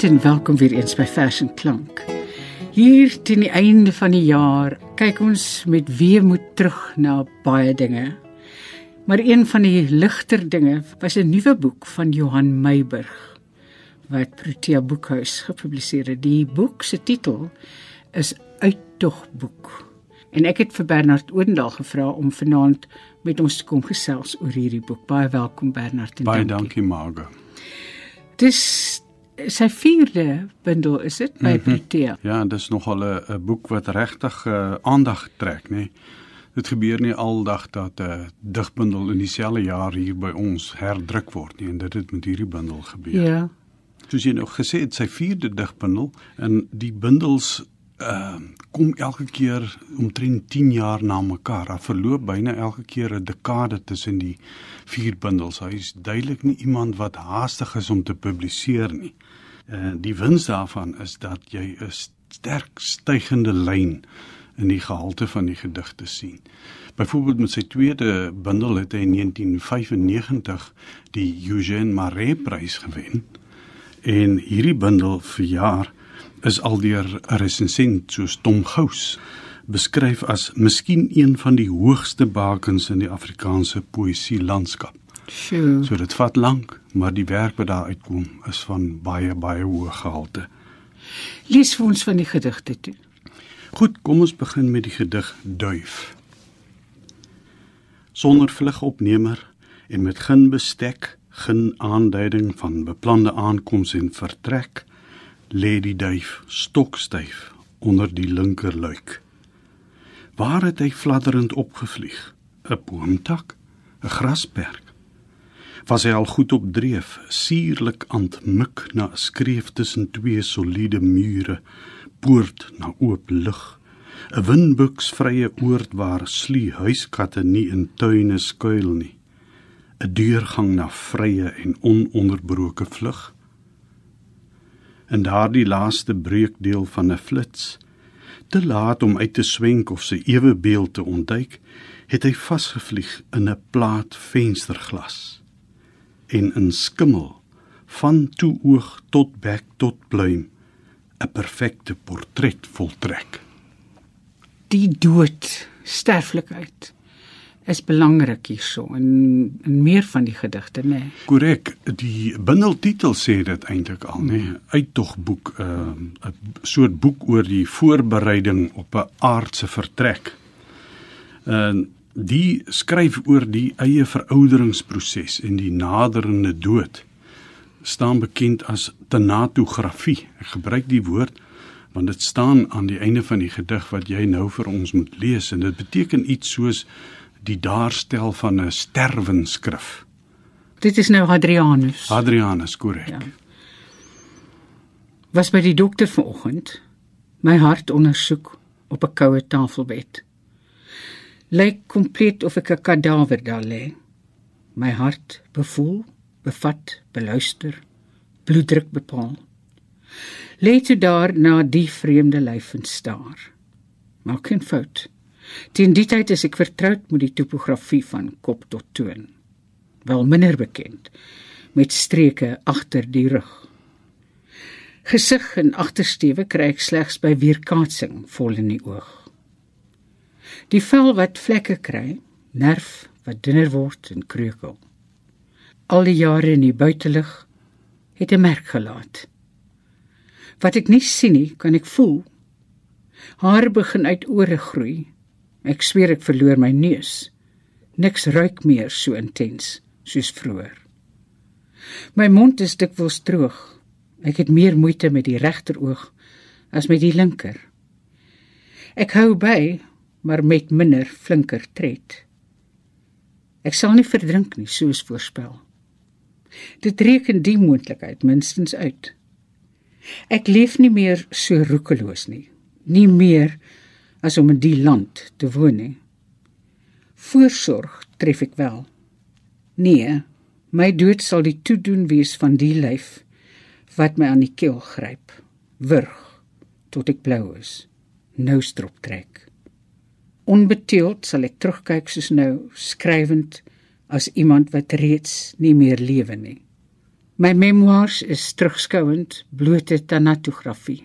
Goeienaand en welkom weer eens by Fashion Klank. Hier teen die einde van die jaar kyk ons met weemoed terug na baie dinge. Maar een van die ligter dinge was 'n nuwe boek van Johan Meiburg wat Protea Boekhuis gepubliseer het. Die boek se titel is Uittogboek. En ek het vir Bernard Odendaal gevra om vanaand met ons te kom gesels oor hierdie boek. Baie welkom Bernard. Baie dankie, dankie Margo. Dis sy vierde bundel is dit by mm -hmm. Protea. Ja, dis nogal 'n boek wat regtig uh, aandag trek, nê. Nee. Dit gebeur nie aldag dat 'n uh, digbundel in dieselfde jaar hier by ons herdruk word nie en dit het met hierdie bundel gebeur. Ja. Soos jy nou gesê het, sy vierde digbundel en die bundels uh kom elke keer omtrent 10 jaar na mekaar. Daar verloop byna elke keer 'n dekade tussen die vier bundels. Hy is duidelik nie iemand wat haastig is om te publiseer nie. Uh die wins daarvan is dat jy 'n sterk stygende lyn in die gehalte van die gedigte sien. Byvoorbeeld met sy tweede bundel het hy in 1995 die Eugène Marais prys gewen. En hierdie bundel vir jaar is aldeer 'n resensent soos Tom Gous beskryf as miskien een van die hoogste bakens in die Afrikaanse poësie landskap. Sjoe. So dit vat lank, maar die werk wat daar uitkom is van baie baie hoë gehalte. Lees vir ons van die gedigte toe. Goed, kom ons begin met die gedig Duif. Sonder vlugopnemer en met geen bestek, geen aanduiding van beplande aankoms en vertrek lê die duif stokstyf onder die linker luik. Waar het hy fladderend opgevlieg? 'n Boomtak, 'n grasperk. Was hy al goed op dreef, suurlik aantmik na 'n skreef tussen twee soliede mure, poort na oop lug, 'n windbuks vrye oord waar slie huiskatte nie in tuine skuil nie, 'n deurgang na vrye en ononderbroke vlug. In daardie laaste breukdeel van 'n flits. Te laat om uit te swenk of sy ewe beeld te ontduik, het hy vasgevlieg in 'n plaat vensterglas en in skimmel van toe oog tot bek tot pluim 'n perfekte portret voltrek. Die dood, sterflikheid is belangrik hierso in in meer van die gedigte nê. Nee. Korrek, die bundeltitel sê dit eintlik al nê, nee. uittogboek, 'n uh, 'n soort boek oor die voorbereiding op 'n aardse vertrek. En uh, die skryf oor die eie verouderingsproses en die naderende dood staan bekend as tanatografie. Ek gebruik die woord want dit staan aan die einde van die gedig wat jy nou vir ons moet lees en dit beteken iets soos die daarstel van 'n sterwenskrif. Dit is nou Adrianus. Adrianus, korrek. Ja. Was by die dokter vanoggend. My hart ondersoek op 'n koue tafelbed. Lyk kompleet of ek 'n kadawer daar lê. My hart bevoel, bevat, beluister, bloeddruk bepaal. Lê toe daar na die vreemde lyf en staar. Maak geen fout. Teen die tyd is ek vertroud met die topografie van kop tot toon. Wel minder bekend met streke agter die rug. Gesig en agtersteewe kry ek slegs by weerkaatsing vol in die oog. Die vel wat vlekke kry, nerf wat dunner word en kreukel. Al die jare in die buitelug het 'n merk gelaat. Wat ek nie sien nie, kan ek voel. Haar begin uit ore groei Ek sweer ek verloor my neus. Niks ruik meer so intens soos vroeër. My mond is dikwels droog. Ek het meer moeite met die regteroog as met die linker. Ek hou by, maar met minder flinker tred. Ek sal nie verdrink nie soos voorspel. Dit reken die moontlikheid minstens uit. Ek leef nie meer so roekeloos nie. Nie meer as om in die land te woon nie. Voorsorg tref ek wel. Nee, my dood sal die toedoen wees van die lyf wat my aan die keel gryp, wurg tot ek blou is, nou strop trek. Onbeteeld sal ek terugkyk soos nou, skrywend as iemand wat reeds nie meer lewe nie. My memoirs is terugskouend blote tanatografie.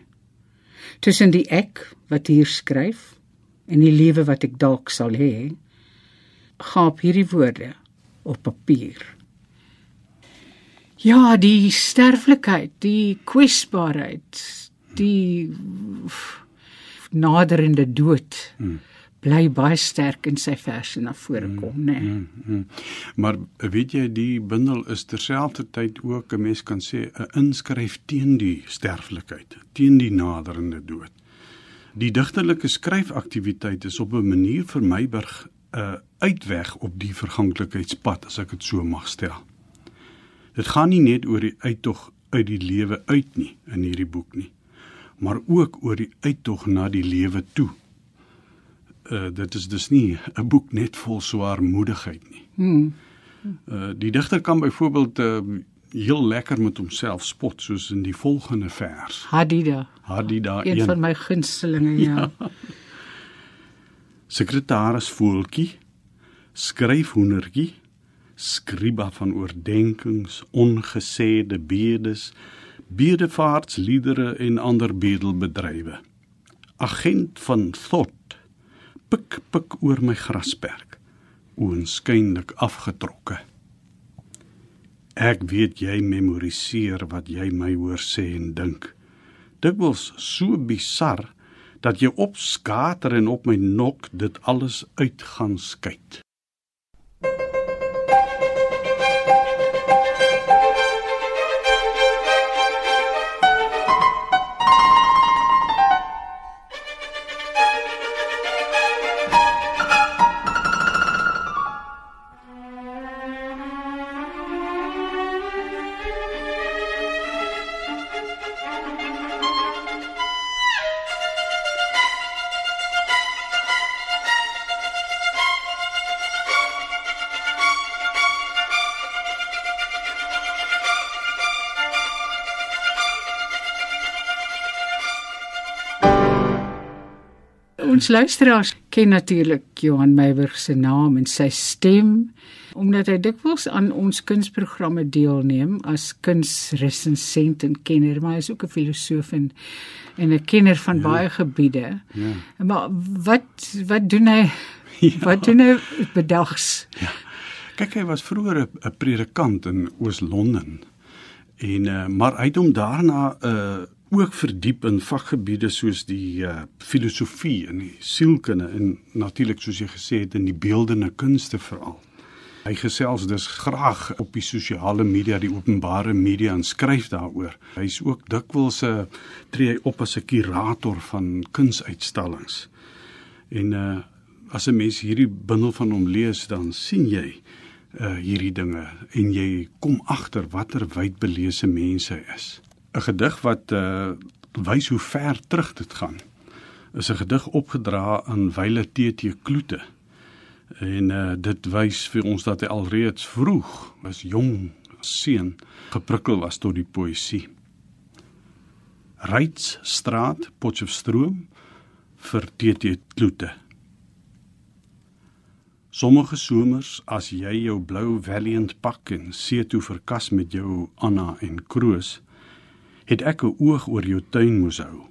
Tussen die ek wat hier skryf en die lewe wat ek dalk sal hê, gaap hierdie woorde op papier. Ja, die sterflikheid, die kwesbaarheid, die naderende dood. Hmm bly baie sterk in sy verse na vore kom, mm, nê. Nee. Mm, mm. Maar weet jy die bundel is terselfdertyd ook 'n mens kan sê 'n inskryf teen die sterflikheid, teen die naderende dood. Die digterlike skryfaktiwiteit is op 'n manier vir Meiburg 'n uh, uitweg op die verganklikheidspad as ek dit so mag stel. Dit gaan nie net oor die uittog uit die lewe uit nie in hierdie boek nie, maar ook oor die uittog na die lewe toe uh, dit is dus nie 'n boek net vol swaarmoedigheid nie. Hmm. Uh, die digter kan byvoorbeeld uh, heel lekker met homself spot soos in die volgende vers. Hadida. Hadida een, een van my gunstelinge ja. ja. Sekretaris voeltjie, skryf hoendertjie, skriba van oordenkings, ongesêde bedes, bedevaartsliedere en ander bedelbedrywe. Agent van thought pik pik oor my grasperk oënskynlik afgetrokke. Ek weet jy memoriseer wat jy my hoor sê en dink. Dikwels so bizar dat jy opskater en op my nok dit alles uitgaan skyt ons luisteraars ken natuurlik Johan Meiburg se naam en sy stem omdat hy dikwels aan ons kunsprogramme deelneem as kunsresensent en kenner, maar hy is ook 'n filosoof en en 'n kenner van ja. baie gebiede. Ja. Maar wat wat doen hy? Ja. Wat doen hy bedags? Ja. Kyk, hy was vroeër 'n predikant in Oos-London. En uh, maar hy het hom daarna 'n uh, eh, ook verdiep in vakgebiede soos die uh, filosofie en die sielkunde en natuurlik soos jy gesê het in die beeldende kunste veral. Hy gesels dus graag op die sosiale media, die openbare media en skryf daaroor. Hy's ook dikwels 'n eh, tree op as 'n kurator van kunsuitstallings. En uh as 'n mens hierdie bundel van hom lees, dan sien jy uh hierdie dinge en jy kom agter watter wydbelese mense hy is. 'n gedig wat uh wys hoe ver terug dit gaan. Is 'n gedig opgedra aan Wyle TT Kloete. En uh dit wys vir ons dat hy alreeds vroeg as jong seun geprikkel was tot die poësie. Reitsstraat, Potchefstroom vir TT Kloete. Sommige somers as jy jou blou Valiant pak en see toe verkas met jou Anna en Kroos het ek 'n oog oor jou tuin moes hou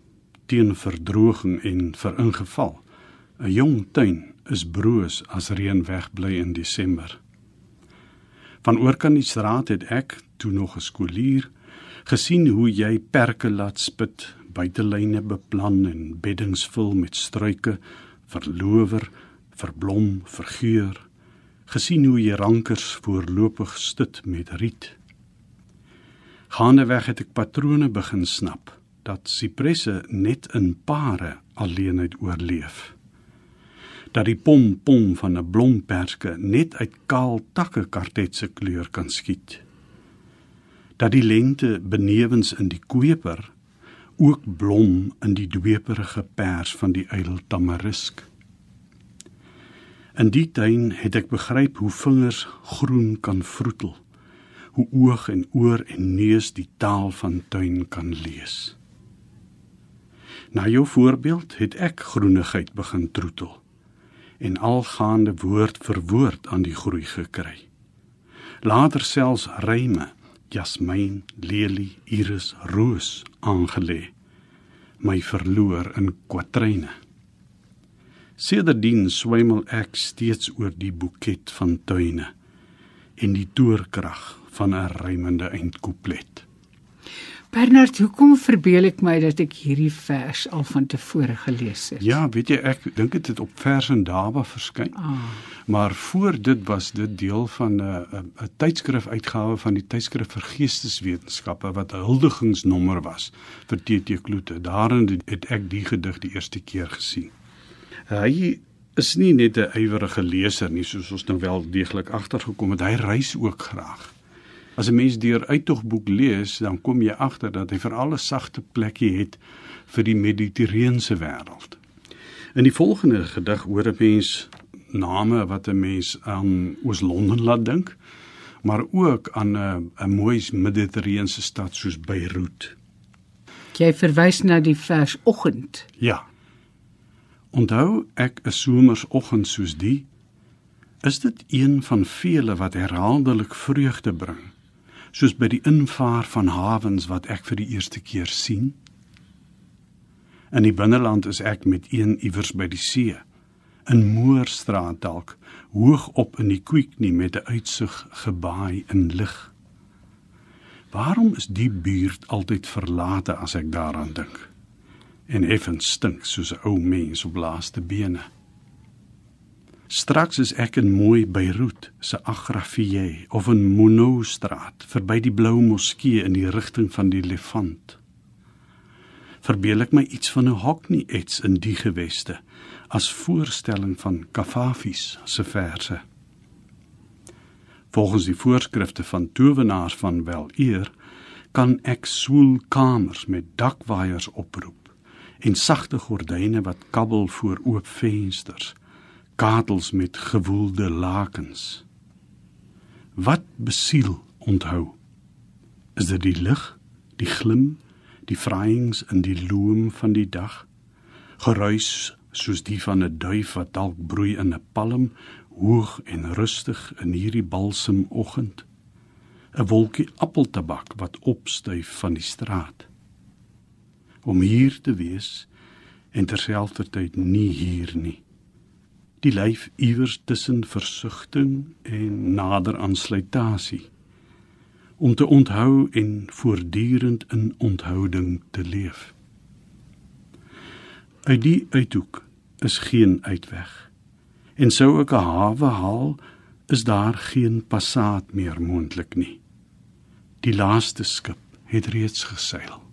teen verdroging en vir ingeval 'n jong tuin is broos as reën wegbly in Desember. Van oorkant die straat het ek toe nog 'n skoolier gesien hoe jy perke laat spit buitelyne beplan en beddings vul met struike verlower verblom vergeur. Gesien hoe jy rankers voorlopig stut met riet Gaandeweg het ek patrone begin snap dat sipresse net in pare alleenheid oorleef. Dat die pompom van 'n blomperske net uit kaal takke kartetse kleur kan skiet. Dat die lente benewens in die koper ook blom in die dweperige pers van die ydel tamarisk. In die tuin het ek begryp hoe vingers groen kan vroetel hoe oog en oor en neus die taal van tuin kan lees. Na jou voorbeeld het ek groenigheid begin troetel en algaande woord vir woord aan die groei gekry. Later selfs ryme jasmiin, lelie, iris, roos aangelê. My verloor in kwatryne. Sedertdien swemel ek steeds oor die boeket van tuine en die toorkrag van 'n rymende eindkouplet. Bernard, hoekom verbeel ek my dat ek hierdie vers al van tevore gelees het? Ja, weet jy, ek dink dit het op vers en daba verskyn. Ah, Maar voor dit was dit deel van 'n 'n 'n tydskrif uitgawe van die tydskrif vir geesteswetenskappe wat 'n huldigingsnommer was vir TT Kloete. Daarin het ek die gedig die eerste keer gesien. Hy is nie net 'n ywerige leser nie, soos ons nou wel deeglik agtergekom het. Hy reis ook graag. As 'n mens deur uittogboek lees, dan kom jy agter dat hy veral 'n sagte plekkie het vir die Mediterrane wêreld. In die volgende gedig hoor 'n mens name wat 'n mens aan Oos-London laat dink, maar ook aan 'n 'n mooi Mediterrane stad soos Beiroet. jy verwys na die vers oggend. Ja. Onthou ek 'n somersoggend soos die is dit een van vele wat herhaaldelik vreugde bring, soos by die invaar van hawens wat ek vir die eerste keer sien. In die binneland is ek met een iewers by die see, in Moorstraat dalk, hoog op in die Kwieknie met 'n uitsig gebaai in lig. Waarom is die buurt altyd verlate as ek daaraan dink? En effens stink soos 'n ou mens op laaste bene. Straks is ek in mooi Beiroet se Agrafie of in Monoustraat verby die blou moskee in die rigting van die Levant. Verbeel ek my iets van 'n Hockney ets in die geweste as voorstelling van Kafafis se verse. Volgens die voorskrifte van towenaars van wel eer kan ek swoelkamers met dakwaaiers oproep en sagte gordyne wat kabbel voor oop vensters katels met gewoelde lakens. Wat besiel onthou? Is dit die lig, die glim, die vraaiings in die loom van die dag? Geruis soos die van 'n duif wat dalk broei in 'n palm, hoog en rustig in hierdie balsemoggend. 'n Wolkie appeltabak wat opstyf van die straat. Om hier te wees en terselfdertyd nie hier nie die lyf iewers tussen versugting en nader aansluitasie om te onthou en voortdurend in onthouding te leef. Uit die uithoek is geen uitweg. En sou ek 'n hawe haal, is daar geen passaat meer moontlik nie. Die laaste skip het reeds geseil.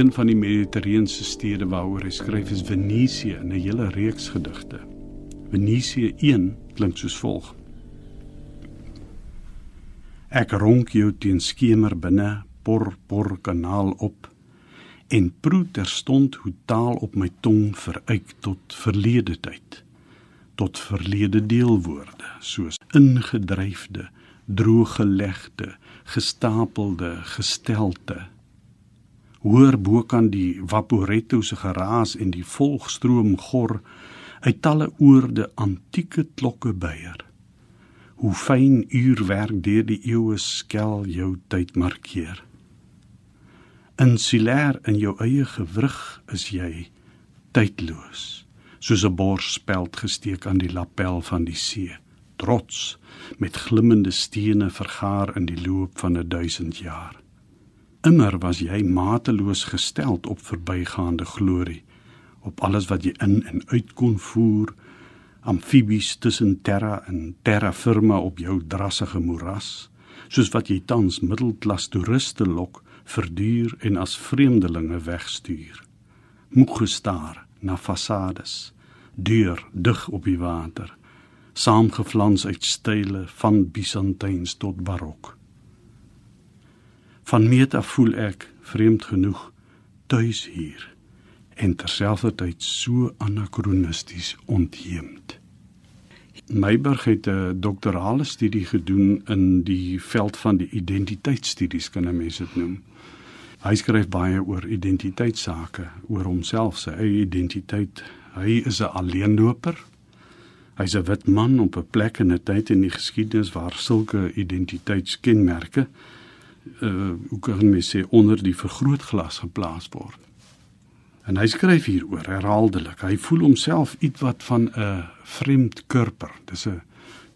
Een van die Mediterrane stede waaroor hy skryf is Venesië in 'n hele reeks gedigte. Venesië 1 klink soos volg: Ek ronk jou teen skemer binne, por por kanaal op en proe terstond hoe taal op my tong veruit tot verlede tyd tot verlede deelwoorde soos ingedryfde drooggelegde gestapelde gestelte hoor bo kan die vaporetto se geraas en die volgstroom gor uit talle oorde antieke klokke beier. Hoe fyn uurwerk deur die eeue skel jou tyd markeer. Insulêr in jou eie gewrig is jy tydloos soos 'n borsspeld gesteek aan die lapel van die see trots met glimmende stene vergaar in die loop van 'n duisend jaar immer was jy mateloos gesteld op verbygaande glorie op alles wat jy in en uit kon voer amfibies tussen terra en terra firma op jou drassige moeras soos wat jy tans middelklas toeriste lok verduur en as vreemdelinge wegstuur. Moeg gestaar na fasades, deur dig op die water, saamgeflans uit style van Byzantyns tot barok. Van meet af voel ek vreemd genoeg tuis hier en terselfdertyd so anakronisties ontheemd. Meiberg het 'n doktorale studie gedoen in die veld van die identiteitsstudies kan 'n mens dit noem. Hy skryf baie oor identiteitssake, oor homself, sy eie identiteit. Hy is 'n alleenloper. Hy's 'n wit man op 'n plek en 'n tyd in die geskiedenis waar sulke identiteitskenmerke uh hoe kan mens sê onder die vergrootglas geplaas word. En hy skryf hieroor herhaaldelik. Hy voel homself ietwat van 'n vreemd kurper. Dis 'n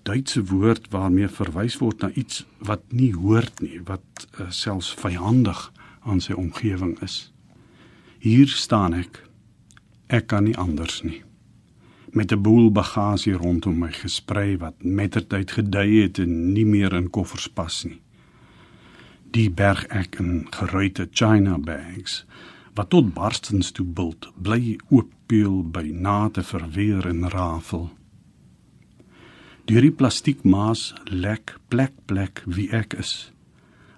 Duitse woord waarmee verwys word na iets wat nie hoort nie, wat uh, selfs vyandig aan sy omgewing is. Hier staan ek. Ek kan nie anders nie. Met 'n boel bagasie rondom my gesprei wat mettertyd gedui het en nie meer in koffers pas nie. Die berg ek in geruite china bags wat tot barstens toe bult, bly ooppeel by nate verweer en rafel. Deur die plastiekmaas lek plek plek wie ek is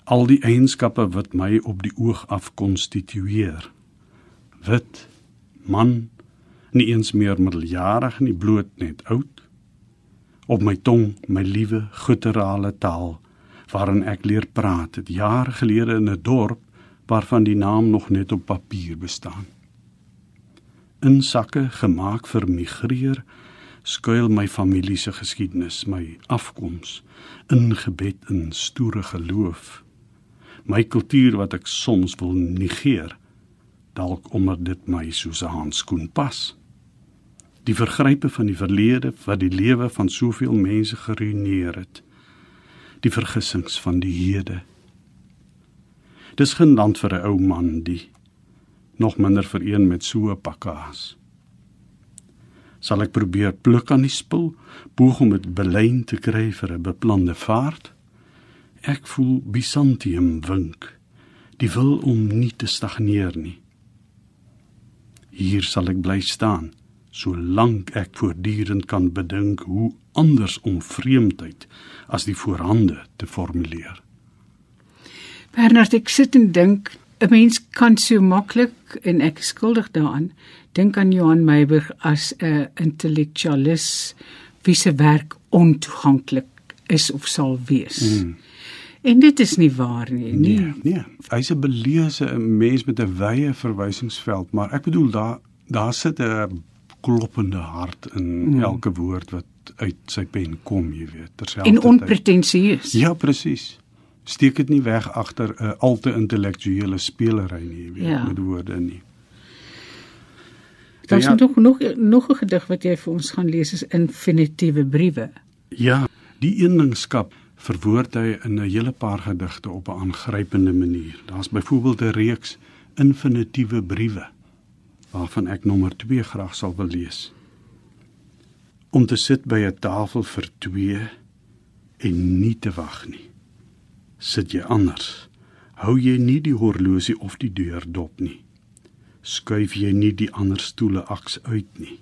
al die eienskappe wat my op die oog af konstitueer. Wit, man, nie eens meer middeljarig nie, bloot net oud. Op my tong, my liewe gutturale taal waarin ek leer praat, het jare gelede in 'n dorp waarvan die naam nog net op papier bestaan. In sakke gemaak vir migreer skuil my familie se geskiedenis, my afkoms, ingebed in stoere geloof my kultuur wat ek soms wil negeer dalk omdat dit my soos 'n handskoen pas die vergrype van die verlede wat die lewe van soveel mense geruineer het die vergissings van die hede dis geen land vir 'n ou man die nog minder vir een met so 'n pakkaas sal ek probeer pluk aan die spul boog om dit belyn te kry vir 'n beplande vaart Ek voel Byzantium wink. Die wil om nie te stagneer nie. Hier sal ek bly staan solank ek voortdurend kan bedink hoe anders om vreemdheid as die voorhande te formuleer. Bernard, ek sit en dink 'n mens kan so maklik en ek skuldig daaraan dink aan Johan Meiberg as 'n intellektualis wie se werk ontoeganklik is of sal wees. Mm. En dit is nie waar nie, nie. Nee, nee. Hy's 'n beleese mens met 'n wye verwysingsveld, maar ek bedoel daar daar sit 'n kloppende hart in mm. elke woord wat uit sy pen kom, jy weet, terselfdertyd. En onpretensieus. Ja, presies. Steek dit nie weg agter 'n al te intellektuele spelery nie, jy weet, ja. met woorde nie. Daar's ja, nog nog nog 'n gedig wat jy vir ons gaan lees is infinitiewe briewe. Ja, die eenlingskap verwoord hy in 'n hele paar gedigte op 'n aangrypende manier. Daar's byvoorbeeld 'n reeks infinitiewe briewe waarvan ek nommer 2 graag sal wil lees. Om te sit by 'n tafel vir 2 en nie te wag nie. Sit jy anders? Hou jy nie die horlosie of die deur dop nie? skuif jy nie die ander stoele aks uit nie.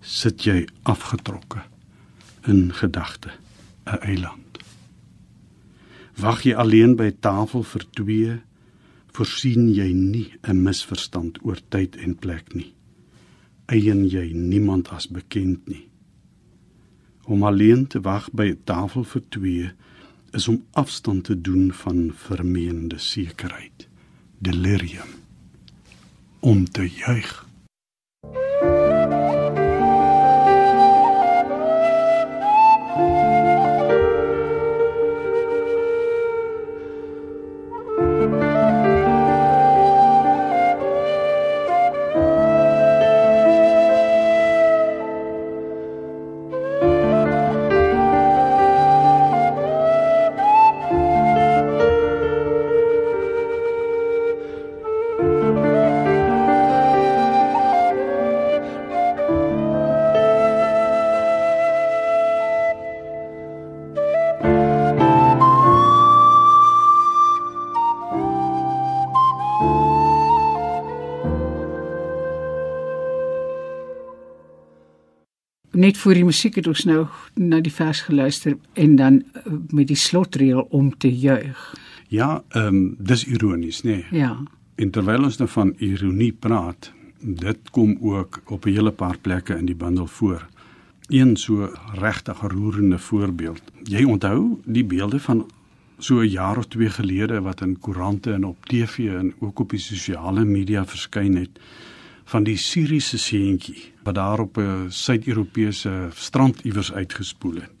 Sit jy afgetrokke in gedagte 'n eiland. Wag jy alleen by tafel vir twee, voorsien jy nie 'n misverstand oor tyd en plek nie. Eien jy niemand as bekend nie. Om alleen te wag by 'n tafel vir twee is om afstand te doen van vermeende sekerheid, delirium om te juig. Net voor die musiek het ons nou na die vers geluister en dan uh, met die slotreël om te juig. Ja, ehm um, dis ironies, nê. Nee. Ja. En terwyl ons nou van ironie praat, dit kom ook op 'n hele paar plekke in die bundel voor. Een so regtig roerende voorbeeld. Jy onthou die beelde van so 'n jaar of twee gelede wat in koerante en op TV en ook op die sosiale media verskyn het van die Siriëse seentjie wat daar op 'n Suid-Europese strand iewers uitgespoel het.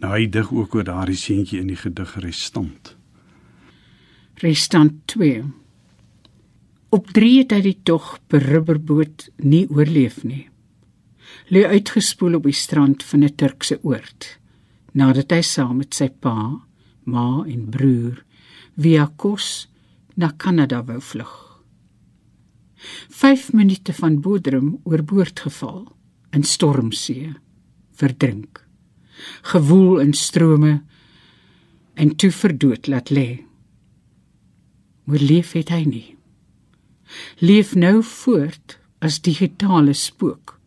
Nou hy dig ook oor daardie seentjie in die gedig Restant. Restant 2. Op 3 het hy die tog per rubberboot nie oorleef nie. Lê uitgespoel op die strand van 'n Turkse oord nadat hy saam met sy pa, ma en broer via Kos na Kanada wou vlug. 5 minute van Bodrum oorboord geval in stormsee verdrink. Gewoel in strome en toe verdood laat lê. Oorleef het hy nie. Leef nou voort as digitale spook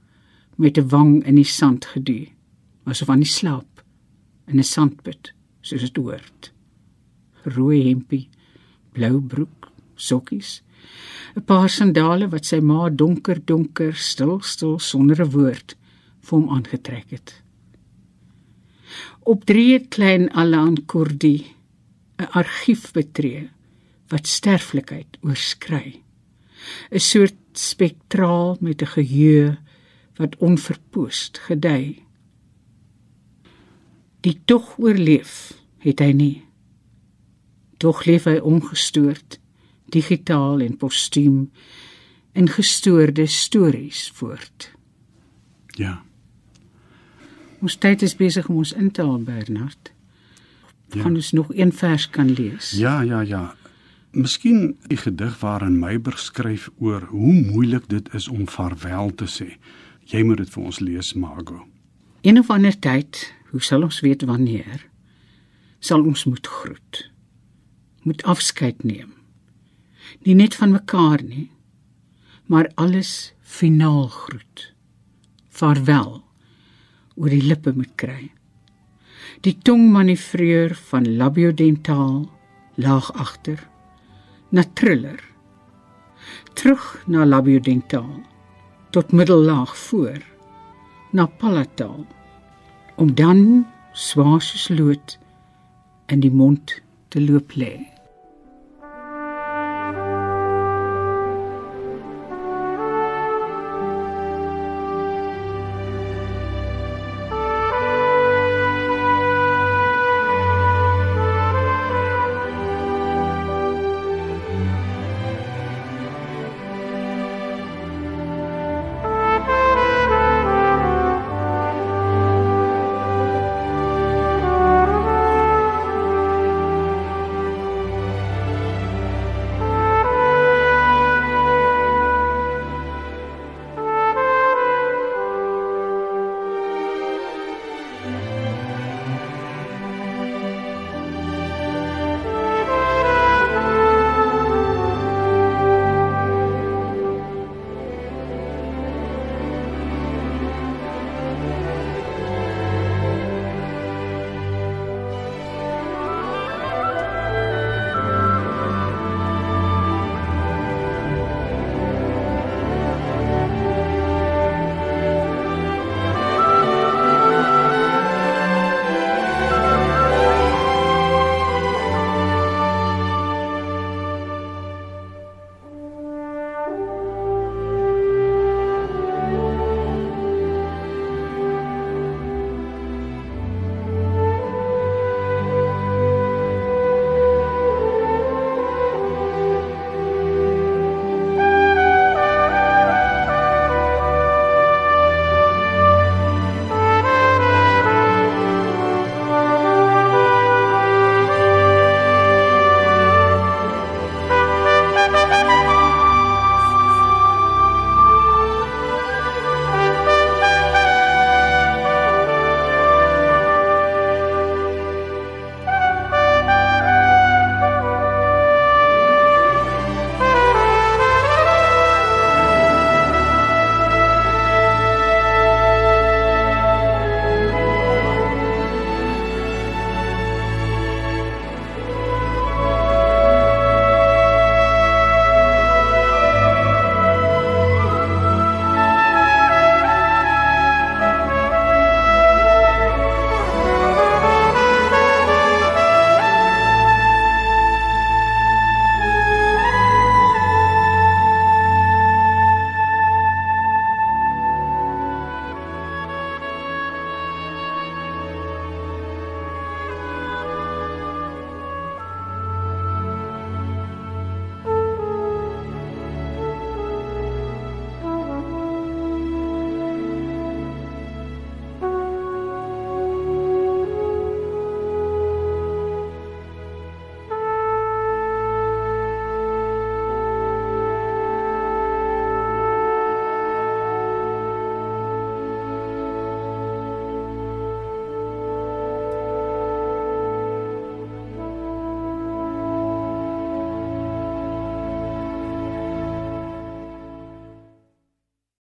met 'n wang in die sand geduw asof aan die slaap in 'n sandput soos dit hoort. Rooi hempie blou broek sokkies 'n paar sandale wat sy ma donker donker stil stil sonder 'n woord vir hom aangetrek het. Op drie klein Alan Kurdi 'n argief betree wat sterflikheid oorskry. 'n soort spektraal met 'n geheue wat onverpoost gedei. Die tog oorleef het hy nie. Tog leef hy ongestoord digitaal en postuum in gestoorde stories voort. Ja. Ons tyd is besig om ons in te haal Bernard. Ja. Kan ons nog een vers kan lees? Ja, ja, ja. Miskien 'n gedig waarin Meiberg skryf oor hoe moeilik dit is om vaarwel te sê. Jy moet dit vir ons lees, Margo. In 'n ander tyd, hoe sal ons weet wanneer sal ons moet groet? Moet afskeid neem nie net van mekaar nie maar alles finaal groet. Vaarwel oor die lippe moet kry. Die tong manoeuvreer van labiodentaal laag agter na triller terug na labiodentaal tot middellaag voor na palataal om dan swaar soos lood in die mond te loop lê